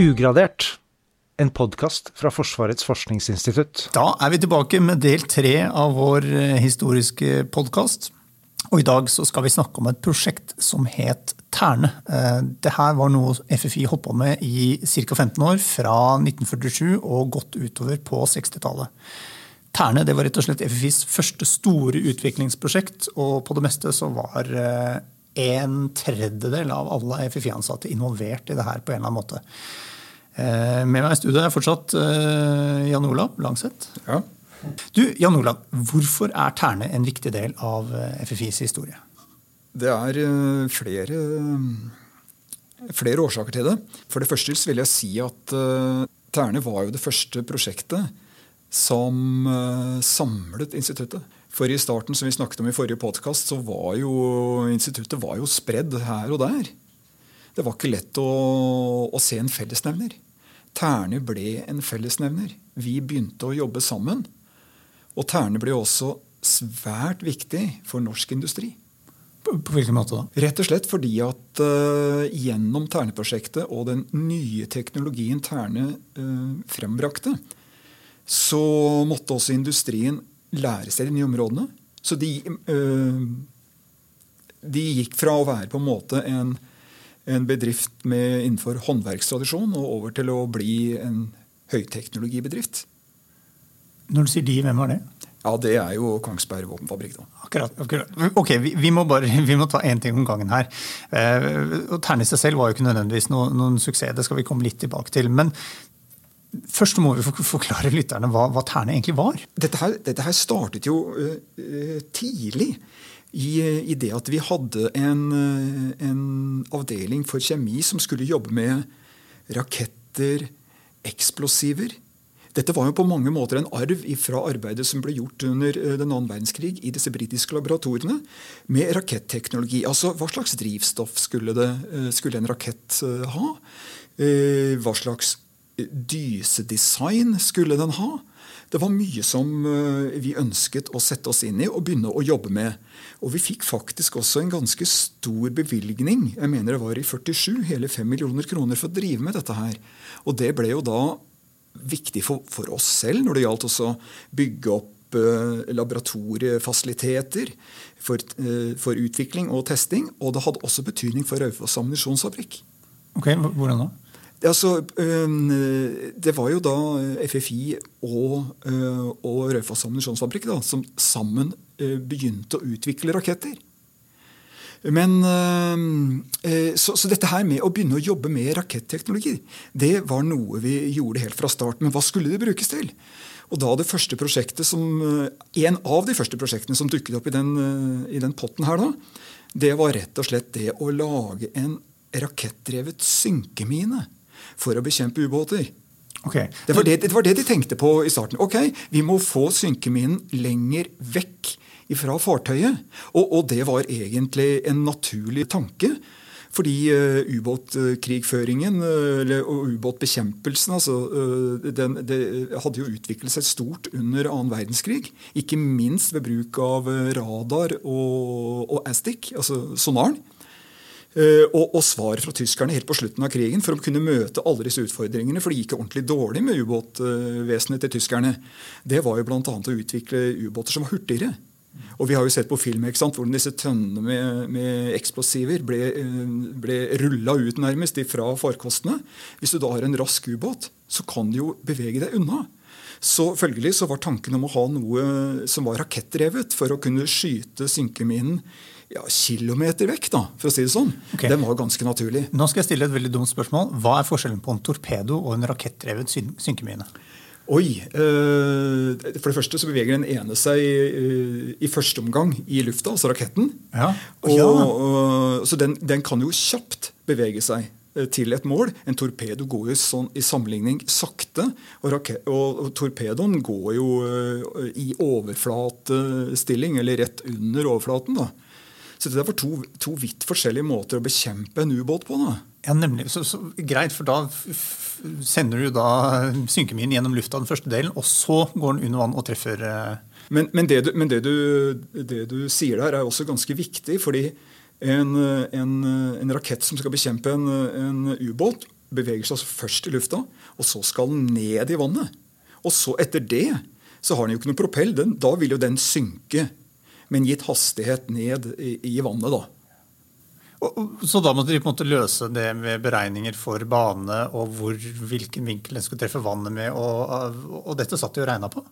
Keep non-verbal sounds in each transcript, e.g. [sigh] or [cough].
Ugradert, en podkast fra Forsvarets forskningsinstitutt. Da er vi tilbake med del tre av vår eh, historiske podkast. Og i dag så skal vi snakke om et prosjekt som het Terne. Eh, det her var noe FFI holdt på med i ca. 15 år, fra 1947 og godt utover på 60-tallet. Terne det var rett og slett FFIs første store utviklingsprosjekt, og på det meste så var eh, en tredjedel av alle FFI-ansatte involvert i det her på en eller annen måte. Eh, med meg i studio er fortsatt Jan Olav Langseth. Ja. Du, Jan Olav, hvorfor er Terne en viktig del av FFIs historie? Det er flere, flere årsaker til det. For det første vil jeg si at Terne var jo det første prosjektet som samlet instituttet. For i starten, som vi snakket om i forrige podkast, så var jo instituttet var jo spredd her og der. Det var ikke lett å, å se en fellesnevner. Terne ble en fellesnevner. Vi begynte å jobbe sammen. Og Terne ble også svært viktig for norsk industri. På, på hvilken måte da? Rett og slett fordi at uh, gjennom Terne-prosjektet og den nye teknologien Terne uh, frembrakte, så måtte også industrien lære seg de nye områdene. Så de, uh, de gikk fra å være på en måte en, en bedrift med, innenfor håndverkstradisjon og over til å bli en høyteknologibedrift. Når du sier de, hvem var det? Ja, Det er jo Kongsberg våpenfabrikk. da. Akkurat. akkurat. Ok, vi, vi, må bare, [laughs] vi må ta én ting om gangen her. Eh, Terne i seg selv var jo ikke nødvendigvis noen, noen suksess, det skal vi komme litt tilbake til. Men først må vi forklare lytterne hva, hva Terne egentlig var. Dette her, dette her startet jo uh, tidlig. I, I, det at vi hadde en, en avdeling for kjemi som skulle jobbe med raketter, eksplosiver. Dette var jo på mange måter en arv fra arbeidet som ble gjort under den annen verdenskrig i disse britiske laboratoriene med raketteknologi. Altså hva slags drivstoff skulle, det, skulle en rakett ha? Hva slags dysedesign skulle den ha? Det var mye som vi ønsket å sette oss inn i og begynne å jobbe med. Og vi fikk faktisk også en ganske stor bevilgning. Jeg mener det var i 47, hele 5 millioner kroner for å drive med dette her. Og det ble jo da viktig for, for oss selv når det gjaldt også bygge opp uh, laboratoriefasiliteter for, uh, for, utvikling og testing. Og det hadde også betydning for Raufoss ammunisjonsfabrikk. Ok, Hvordan da? Altså, det var jo da FFI og, og Raufoss ammunisjonsfabrikk som sammen begynte å utvikle raketter. Men, så, så, dette her med å begynne å jobbe med raketteknologi, det var noe vi gjorde helt fra starten. Men hva skulle det brukes til? Og da det første prosjektet som, En av de første prosjektene som dukket opp i den, i den potten her, da, det var rett og slett det å lage en rakettdrevet synkemine for å bekjempe ubåter. Okay. Det, var det, det, var det, de tenkte på i starten. Ok, Vi må få synkeminen lenger vekk fra fartøyet. Og, og, det var egentlig en naturlig tanke. Fordi uh, ubåtkrigføringen uh, og ubåtbekjempelsen altså, uh, den, det hadde jo utviklet seg stort under annen verdenskrig. Ikke minst ved bruk av radar og, og ASTIC, altså sonaren. Uh, og, og svaret fra tyskerne helt på slutten av krigen for å kunne møte alle disse utfordringene, for det gikk ordentlig dårlig med ubåtvesenet til tyskerne, det var jo bl.a. å utvikle ubåter som var hurtigere. Og Vi har jo sett på film ikke sant, hvordan disse tønnene med, med eksplosiver ble, ble rulla ut nærmest fra farkostene. Hvis du da har en rask ubåt, så kan du jo bevege deg unna. Så følgelig så var tanken om å ha noe som var rakettdrevet for å kunne skyte synkeminen ja, kilometer vekk, da, for å si det sånn. Okay. Den var ganske naturlig. Nå skal jeg stille et veldig dumt spørsmål. Hva er forskjellen på en torpedo og en rakettdrevet syn synkemine? Oi! Øh, for det første så beveger den ene seg øh, i første omgang i lufta, altså raketten. Ja. Og, og, så den, den, kan jo kjapt bevege seg til et mål. En torpedo går jo sånn i sammenligning sakte. Og, og, og torpedoen går jo i overflatestilling, eller rett under overflaten. da. Så det var to, to vidt forskjellige måter å bekjempe en ubåt på. da. Ja, nemlig. Så, så, greit, for da sender du da synkeminen gjennom lufta den første delen, og så går den under vann og treffer Men, men, det, du, men det, du, det, du, sier der, er også ganske viktig. fordi en, en, en rakett som skal bekjempe en, en ubåt, beveger seg altså først i lufta, og så skal den ned i vannet. Og så etter det så har den jo ikke noe propell. Den, da vil jo den synke med en gitt hastighet ned i, i vannet. da. Så da måtte de på en måte løse det med beregninger for bane og hvor, hvilken vinkel den skulle treffe vannet med, og, og dette satt de og regna på?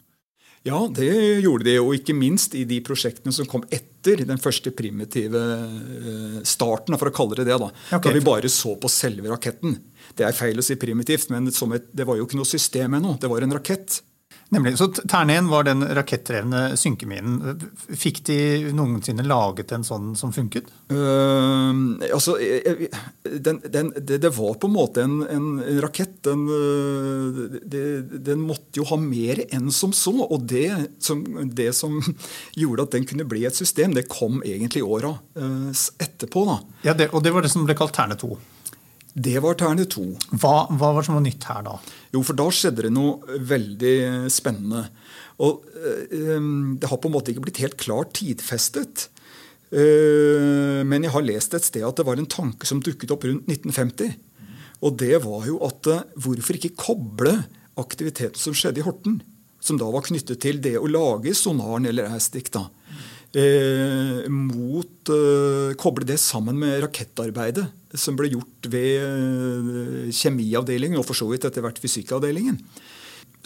Ja, det gjorde de, og ikke minst i de prosjektene som kom etter den første primitive eh, starten, for å kalle det det. Da okay. Da vi bare så på selve raketten. Det er feil å si primitivt, men et, det var jo ikke noe system ennå. Det var en rakett. Nemlig. Så Tern 1 var den rakettdrevne synkeminen. Fikk de noensinne laget en sånn som funket? Uh, altså, den, den, det, det, var på en måte en, en rakett. Den, det, den, måtte jo ha mer enn som så. Og det som, det som, [laughs] gjorde at den kunne bli et system, det kom egentlig åra uh, etterpå. Da. Ja, Og det var det som ble kalt Terne 2? Det var Terne to. Hva, hva var det som var nytt her da? Jo, for da skjedde det noe veldig spennende. Og øh, det har på en måte ikke blitt helt klart tidfestet. Uh, men jeg har lest et sted at det var en tanke som dukket opp rundt 1950. Og det var jo at uh, hvorfor ikke koble aktiviteten som skjedde i Horten, som da var knyttet til det å lage sonaren eller ASTIC, da, uh, mot Koble det sammen med rakettarbeidet som ble gjort ved eh, kjemiavdelingen og for så vidt etter hvert fysikkavdelingen.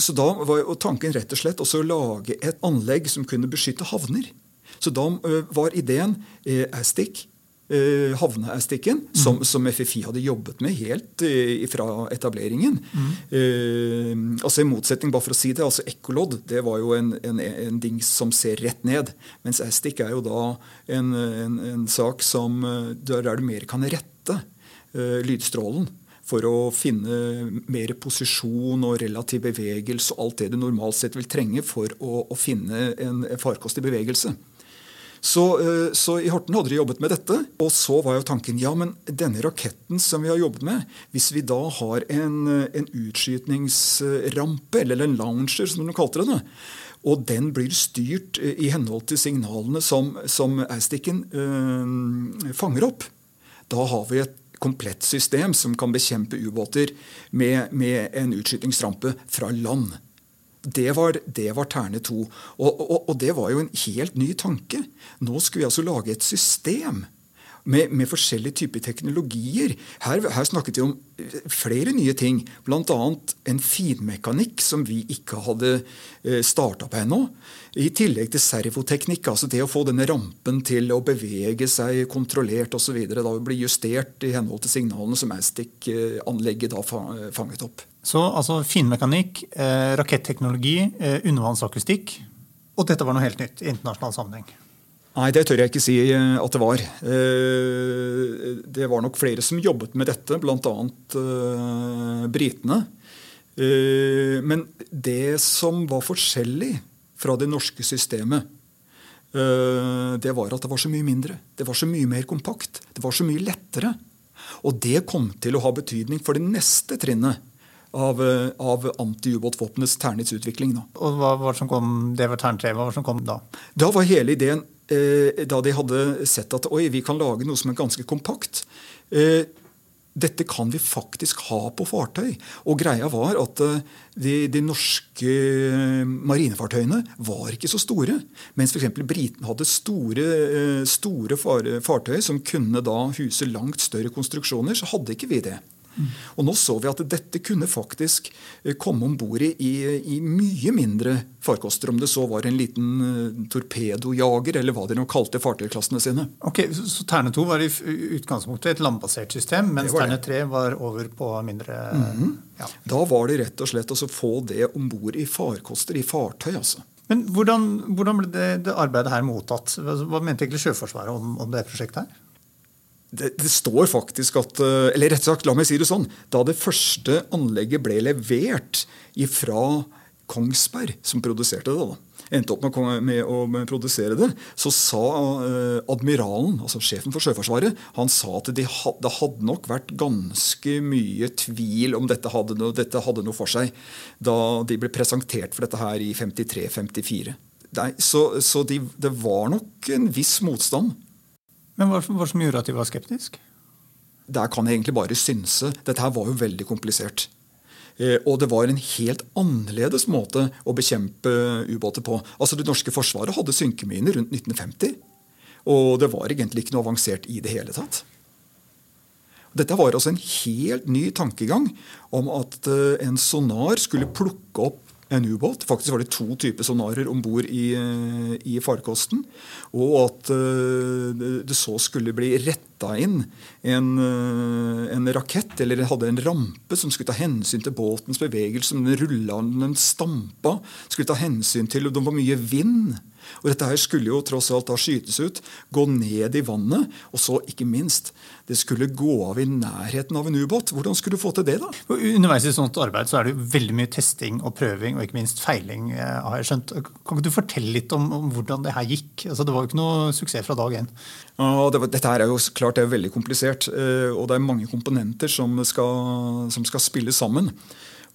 Så da var tanken rett og slett også å lage et anlegg som kunne beskytte havner. Så da eh, var ideen eh, ASTIC, havneastikken, mm. som, som, FFI hadde jobbet med helt fra etableringen. Mm. Altså I motsetning, bare for å si det, altså ekkolodd det var jo en, en, en dings som ser rett ned. Mens astic er jo da en, en, en sak som der er du mer kan rette lette uh, lydstrålen for å finne mer posisjon og relativ bevegelse og alt det du normalt sett vil trenge for å, å finne en farkostig bevegelse. Så, uh, så, I Horten hadde de jobbet med dette. Og så var jo tanken ja, men denne raketten som vi har jobbet med, hvis vi da har en, en utskytningsrampe, eller en launcher som de kalte det, og den blir styrt i henhold til signalene som, som Austiken øh, fanger opp, da har vi et komplett system som kan bekjempe ubåter med, med, en utskytingsrampe fra land. Det var, det var Terne to. Og, og, og, det var jo en helt ny tanke. Nå skulle vi altså lage et system med, med forskjellige typer teknologier. Her, her, snakket vi om eh, flere nye ting. Bl.a. en finmekanikk som vi ikke hadde eh, starta på ennå. I tillegg til servoteknikk, altså det å få denne rampen til å bevege seg kontrollert osv. Da bli justert i henhold til signalene som Astic-anlegget da fanget opp. Så altså finmekanikk, eh, raketteknologi, undervannsakustikk. Og dette var noe helt nytt i internasjonal sammenheng? Nei, det tør jeg ikke si eh, at det var. Eh, det var nok flere som jobbet med dette, bl.a. Eh, britene. Men det som var forskjellig fra det norske systemet, det var at det var så mye mindre. Det var så mye mer kompakt. Det var så mye lettere. Og det kom til å ha betydning for det neste trinnet av, av antiubåtvåpenets Ternits utvikling. Da. Og hva var som kom, Det var Tern 3. Hva var som kom da? Da var hele ideen, da de hadde sett at oi, vi kan lage noe som er ganske kompakt. Eh, dette kan vi faktisk ha på fartøy. Og greia var at eh, de, de norske marinefartøyene var ikke så store. Mens f.eks. britene hadde store, eh, store fartøy som kunne da huse langt større konstruksjoner, så hadde ikke vi det. Og nå så vi at dette kunne faktisk eh, komme om bord i, i, mye mindre farkoster, om det så var en liten uh, torpedojager, eller hva de nå kalte fartøyklassene sine. Ok, Så, så Terne 2 var i utgangspunktet et landbasert system, mens Terne 3 var over på mindre mm -hmm. ja. Da var det rett og slett å altså, få det om bord i farkoster, i fartøy. altså. Men hvordan, hvordan ble det, det, arbeidet her mottatt? Hva mente egentlig Sjøforsvaret om, om det prosjektet her? Det, det, står faktisk at eh, Eller rett og slett, la meg si det sånn. Da det første anlegget ble levert ifra Kongsberg, som produserte det, da, endte opp med, med å produsere det, så sa eh, admiralen, altså sjefen for Sjøforsvaret, han sa at det de, de hadde nok vært ganske mye tvil om dette hadde, noe, dette hadde noe for seg da de ble presentert for dette her i 53-54. Så, så de, det var nok en viss motstand men hva var det som gjorde at de var skeptiske? der kan jeg egentlig bare synse. Dette her var jo veldig komplisert. Eh, og det var en helt annerledes måte å bekjempe ubåter på. Altså Det norske forsvaret hadde synkeminer rundt 1950. Og det var egentlig ikke noe avansert i det hele tatt. Dette var altså en helt ny tankegang om at eh, en sonar skulle plukke opp en ubåt. Faktisk var det to typer sonarer om bord i, eh, i, farkosten. Og at det så skulle bli retta inn en, en, rakett, eller hadde en rampe som skulle ta hensyn til båtens bevegelse. Den rulla, den stampa. Skulle ta hensyn til om det var mye vind. Og Dette her skulle jo tross alt da skytes ut, gå ned i vannet, og så ikke minst det skulle gå av i nærheten av en ubåt. Hvordan skulle du få til det? da? Underveis i sånt arbeid så er det jo veldig mye testing og prøving og ikke minst feiling. Eh, har jeg skjønt. Kan ikke du fortelle litt om, om hvordan det her gikk? Altså, det var jo ikke noe suksess fra dag én. Ja, det var, dette her er jo klart det er veldig komplisert, eh, og det er mange komponenter som skal, som skal spille sammen.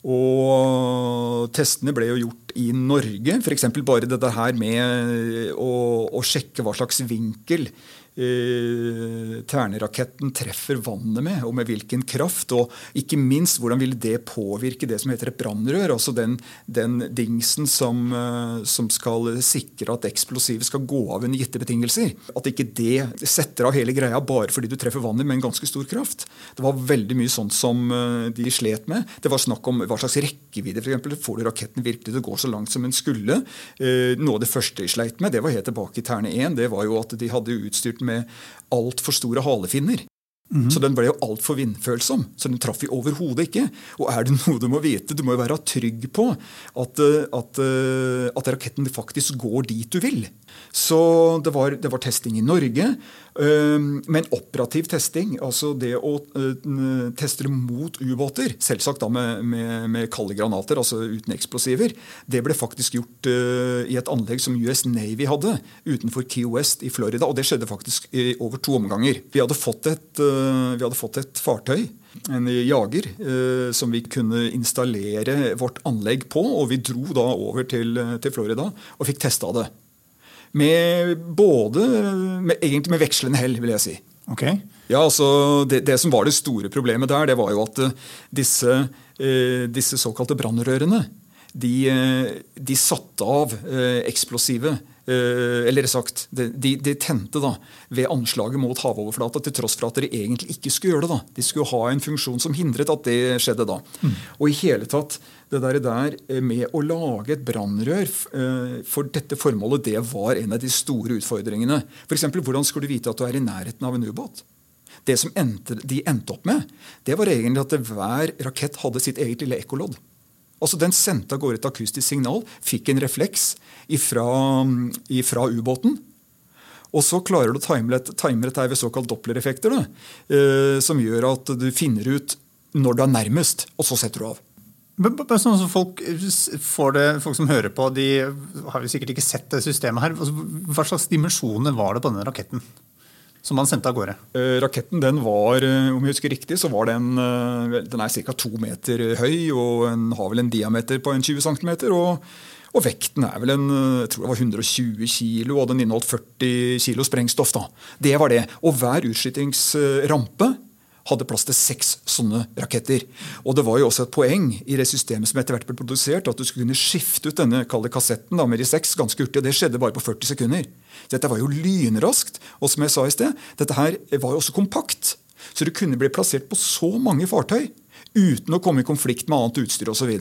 Og testene ble jo gjort i Norge. F.eks. bare dette her med å, å, sjekke hva slags vinkel eh, Terneraketten treffer vannet med, og med hvilken kraft. Og ikke minst hvordan vil det påvirke det som heter et brannrør, altså den, den dingsen som, eh, som, skal sikre at eksplosivet skal gå av under gitte betingelser. At ikke det setter av hele greia bare fordi du treffer vannet med en ganske stor kraft. Det var veldig mye sånt som eh, de slet med. Det var snakk om hva slags rekkevidde. Eksempel. Får du raketten virkelig til å gå så langt som en skulle? Eh, noe av det første de sleit med, det var helt tilbake i Terne 1, det var jo at de hadde utstyrt med altfor store halefinner. Mm -hmm. Så den ble jo altfor vindfølsom. Så den traff vi overhodet ikke. Og er det [laughs] noe du må vite? Du må jo være trygg på at, eh, at, eh, at raketten faktisk går dit du vil. Så det var, det var testing i Norge. Men operativ testing, altså det å teste mot ubåter, selvsagt da med, med, med, kalde granater, altså uten eksplosiver, det ble faktisk gjort i et anlegg som US Navy hadde utenfor Key West i Florida. Og det skjedde faktisk i over to omganger. Vi hadde fått et, vi hadde fått et fartøy en jager som vi kunne installere vårt anlegg på. Og vi dro da over til, til Florida og fikk testa det. Med både med, Egentlig med vekslende hell, vil jeg si. Okay. Ja, altså det, det, som var det store problemet der, det var jo at uh, disse, uh, disse såkalte brannrørene de, uh, de, satte av eksplosive eller sagt, de, de, tente da, ved anslaget mot havoverflata, til tross for at de egentlig ikke skulle gjøre det. da. De skulle ha en funksjon som hindret at det skjedde da. Mm. Og i hele tatt, det der, der eh, med å lage et brannrør eh, for dette formålet, det var en av de store utfordringene. F.eks. hvordan skulle du vite at du er i nærheten av en ubåt? Det som endte, de endte opp med, det var egentlig at hver rakett hadde sitt eget lille ekkolodd. Altså Den sendte av gårde et akustisk signal, fikk en refleks ifra, ifra ubåten. Og så klarer du å time dette ved såkalt dopplereffekter, eh, som gjør at du finner ut når du er nærmest, og så setter du av. Bare sånn som folk, det, folk, som hører på, de har jo sikkert ikke sett det systemet her. Altså, hva slags dimensjoner var det på denne raketten? Som man sendte av gårde? Eh, raketten den var, eh, om jeg husker riktig, så var den, eh, den er ca. to meter høy og den har vel en diameter på en 20 cm. Og, og, vekten er vel en, jeg tror det var 120 kg, og den inneholdt 40 kg sprengstoff. da. Det var det. Og hver utskytingsrampe hadde plass til seks sånne raketter. Og Det var jo også et poeng i det systemet som etter hvert ble produsert, at du skulle kunne skifte ut denne kalde kassetten da, med de seks ganske hurtig. og Det skjedde bare på 40 sekunder. Dette var jo lynraskt. Og som jeg sa i sted, dette her var jo også kompakt. Så det kunne bli plassert på så mange fartøy uten å komme i konflikt med annet utstyr osv.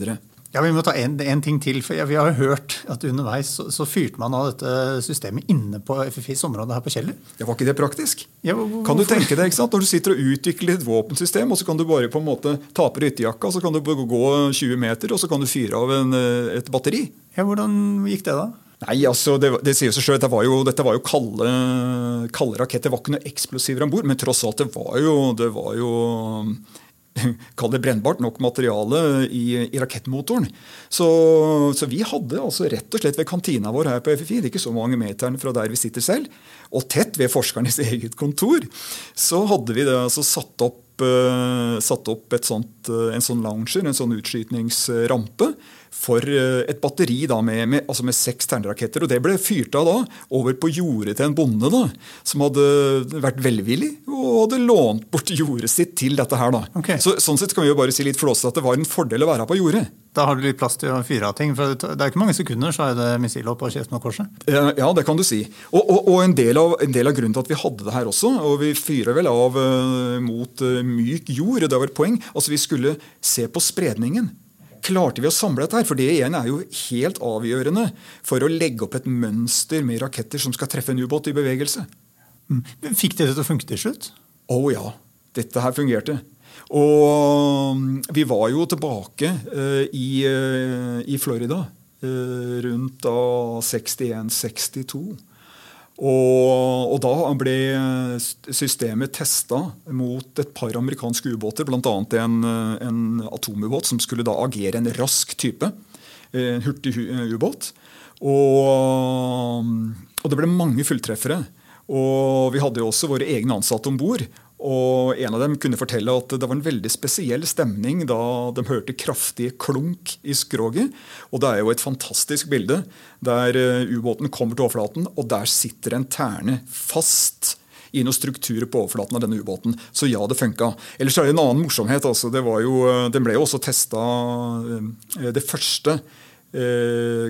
Ja, Vi må ta en, en ting til. for Vi har hørt at underveis så, så, fyrte man av dette systemet inne på FFIs område her på Kjeller. Ja, Var ikke det praktisk? Ja, hvor, kan du tenke deg, ikke sant? Når du sitter og utvikler et våpensystem, og så kan du bare på en måte ta på ryttejakka, så kan du gå 20 meter, og så kan du fyre av en, et batteri. Ja, Hvordan gikk det, da? Nei, altså, det, det sier seg selv, Dette var jo, dette var jo kalde, kalde raketter. Det var ikke noe eksplosiver om bord, men tross alt, det var jo, det var jo [laughs] kall det brennbart nok materiale i, i rakettmotoren. Så, så, vi hadde altså rett og slett ved kantina vår her på FFI, det er ikke så mange meterne fra der vi sitter selv, og tett ved forskernes [laughs] eget kontor, så hadde vi det altså satt opp, uh, satt opp sånt, uh, en sånn lounger, en sånn utskytningsrampe, for eh, et batteri da med, med, altså med seks terneraketter. Og det ble fyrt av da over på jordet til en bonde da, som hadde vært velvillig og hadde lånt bort jordet sitt til dette her. da. Okay. Så, sånn sett kan vi jo bare si litt flåsete at det var en fordel å være på jordet. Da har du litt plass til å fyre av ting. for Det er ikke mange sekunder, så er det missil opp av korset. Ja, det kan du si. Og, og, og en, del av, en, del av, grunnen til at vi hadde det her også, og vi fyrer vel av uh, mot uh, myk jord, det var et poeng, altså vi skulle se på spredningen. Klarte vi å samle dette her? For det igjen er jo helt avgjørende for å legge opp et mønster med raketter som skal treffe en ubåt i bevegelse. Fikk Fikk det til å funke til slutt? Å oh, ja. Dette her fungerte. Og mm, vi var jo tilbake uh, i, uh, i, Florida uh, rundt da 61-62. Og, og, da ble systemet testa mot et par amerikanske ubåter, bl.a. En, en atomubåt som skulle da agere en rask type. En hurtig ubåt. Og, og det ble mange fulltreffere. Og vi hadde jo også våre egne ansatte om bord. Og En av dem kunne fortelle at det var en veldig spesiell stemning da de hørte kraftige klunk i skroget. Og Det er jo et fantastisk bilde der eh, ubåten kommer til overflaten, og der sitter en terne fast i noen strukturer på overflaten av denne ubåten. Så ja, det funka. Ellers er det en annen morsomhet. Altså. Jo, eh, den ble jo også testa eh, det første,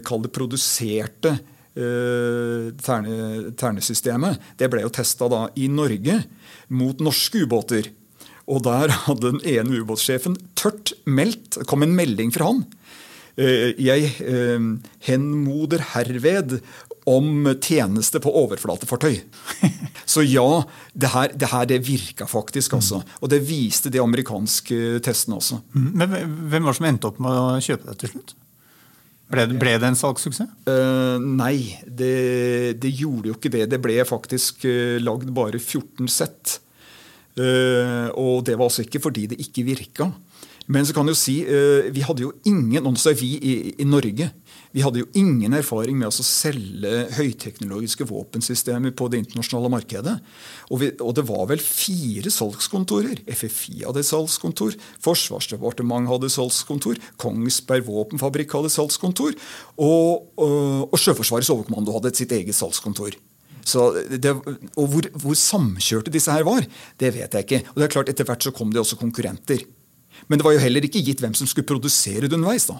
kall det produserte terne, ternesystemet. Det ble jo testa i Norge mot norske ubåter. Og der hadde den ene ubåtsjefen tørt meldt, det kom en melding fra han. Eh, jeg eh, henmoder herved om tjeneste på overflatefartøy. [laughs] Så ja, det her, det her det virka faktisk. altså. Og det viste de amerikanske testene også. Mm, men Hvem var det som endte opp med å kjøpe det til slutt? Ble ble det en salgssuksess? Uh, nei, det, det, gjorde jo ikke det. Det ble faktisk uh, lagd bare 14 sett. Uh, og det var altså ikke fordi det ikke virka. Men så kan du si, uh, vi hadde jo ingen også er vi i, i, Norge vi hadde jo ingen erfaring med å selge høyteknologiske våpensystemer på det internasjonale markedet. Og, vi, og, det var vel fire salgskontorer. FFI hadde salgskontor, Forsvarsdepartementet hadde salgskontor, Kongsberg våpenfabrikk hadde salgskontor, og, og, og Sjøforsvarets overkommando hadde sitt eget salgskontor. Det, og hvor, hvor, samkjørte disse her var, det vet jeg ikke. Og det er klart, Etter hvert så kom det også konkurrenter. Men det var jo heller ikke gitt hvem som skulle produsere det underveis. da.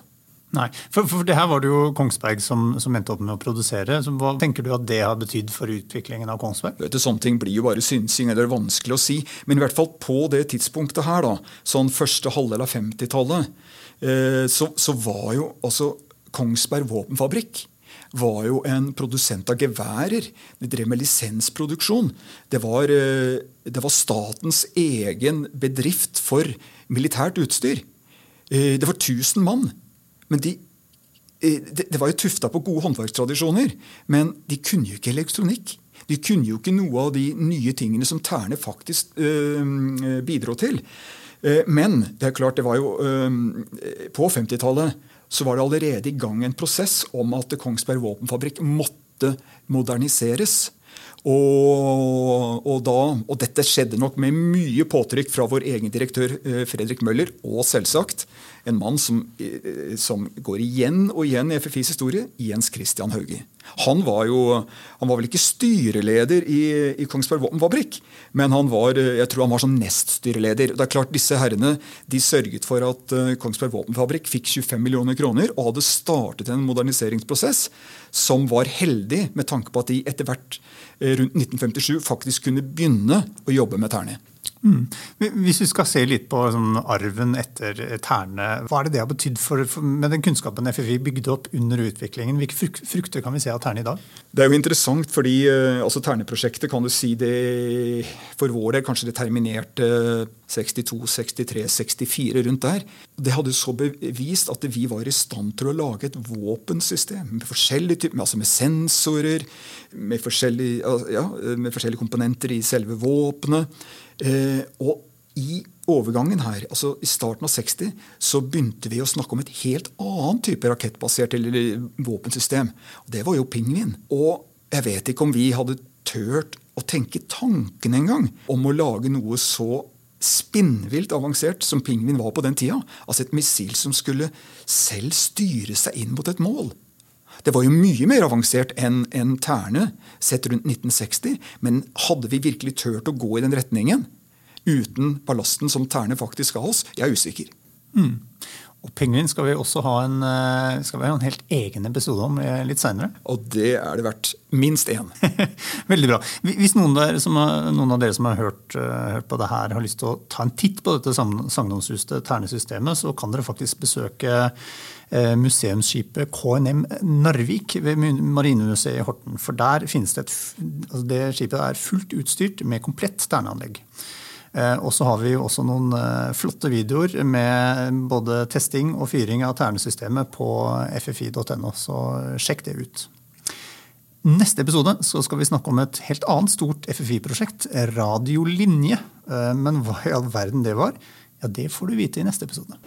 Nei, for, for, det her var det jo Kongsberg som, som endte opp med å produsere. Så hva tenker du at det har betydd for utviklingen av Kongsberg? Vet du, Sånne ting blir jo bare synsing, eller vanskelig å si. Men i hvert fall på det tidspunktet her, da, sånn første halvdel av 50-tallet, eh, så, så, var jo altså Kongsberg våpenfabrikk var jo en produsent av geværer. De drev med lisensproduksjon. Det var, eh, det var statens egen bedrift for militært utstyr. Eh, det var 1000 mann. Men de, eh, det, var jo tufta på gode håndverkstradisjoner. Men de kunne jo ikke elektronikk. De kunne jo ikke noe av de nye tingene som Terne faktisk bidro til. Men det er klart, det var jo på 50-tallet så var det allerede i gang en prosess om at Kongsberg våpenfabrikk måtte moderniseres. Og, og, da, og, dette skjedde nok med mye påtrykk fra vår egen direktør Fredrik Møller, og selvsagt en mann som, eh, som, går igjen og igjen i FFIs historie, Jens Christian Hauge. Han var jo, han var vel ikke styreleder i, i Kongsberg Våpenfabrikk, men han var, eh, jeg tror han var som neststyreleder. Det er klart Disse herrene de sørget for at eh, Kongsberg Våpenfabrikk fikk 25 millioner kroner og hadde startet en moderniseringsprosess som var heldig med tanke på at de etter hvert rundt 1957 faktisk kunne begynne å jobbe med Terne. Mm. Hvis vi skal se litt på sånn, arven etter Terne, hva er det det har betydd for, for, med den kunnskapen FFI bygde opp under utviklingen? Hvilke frukter kan vi se av Terne i dag? Det er jo interessant, fordi uh, altså Terne-prosjektet kan du si det for vår del kanskje det terminerte 62, 63, 64 rundt der. Det hadde så bevist at vi var i stand til å lage et våpensystem med forskjellige typer, altså med sensorer, med forskjellige, ja, med forskjellige komponenter i selve våpenet. Eh, og i overgangen her, altså i starten av 60, så begynte vi å snakke om et helt annet type rakettbasert eller våpensystem. Og det var jo pingvin. Og jeg vet ikke om vi hadde turt å tenke tanken engang om å lage noe så spinnvilt avansert som Pingvin var på den tida. Altså et missil som skulle selv styre seg inn mot et mål. Det var jo mye mer avansert enn en Terne sett rundt 1960. Men hadde vi virkelig turt å gå i den retningen uten ballasten som Terne faktisk ga oss? Jeg er usikker. Mm. Og pingvin skal vi også ha en, eh, skal vi ha en helt egen episode om eh, litt seinere. [laughs] Og det er det verdt minst én. [laughs] Veldig bra. Hvis noen, har, noen, av dere som har hørt, uh, hørt, på det her, har lyst til å ta en titt på dette sagnomsuste ternesystemet, så kan dere faktisk besøke museumsskipet KNM Narvik ved Marinemuseet i Horten. For der finnes det et altså Det skipet er fullt utstyrt med komplett terneanlegg. Eh, og så har vi jo også noen eh, flotte videoer med både testing og fyring av ternesystemet på ffi.no, så sjekk det ut. Neste episode skal vi snakke om et helt annet stort FFI-prosjekt, radiolinje. Eh, men hva i all verden det var, ja, det får du vite i neste episode.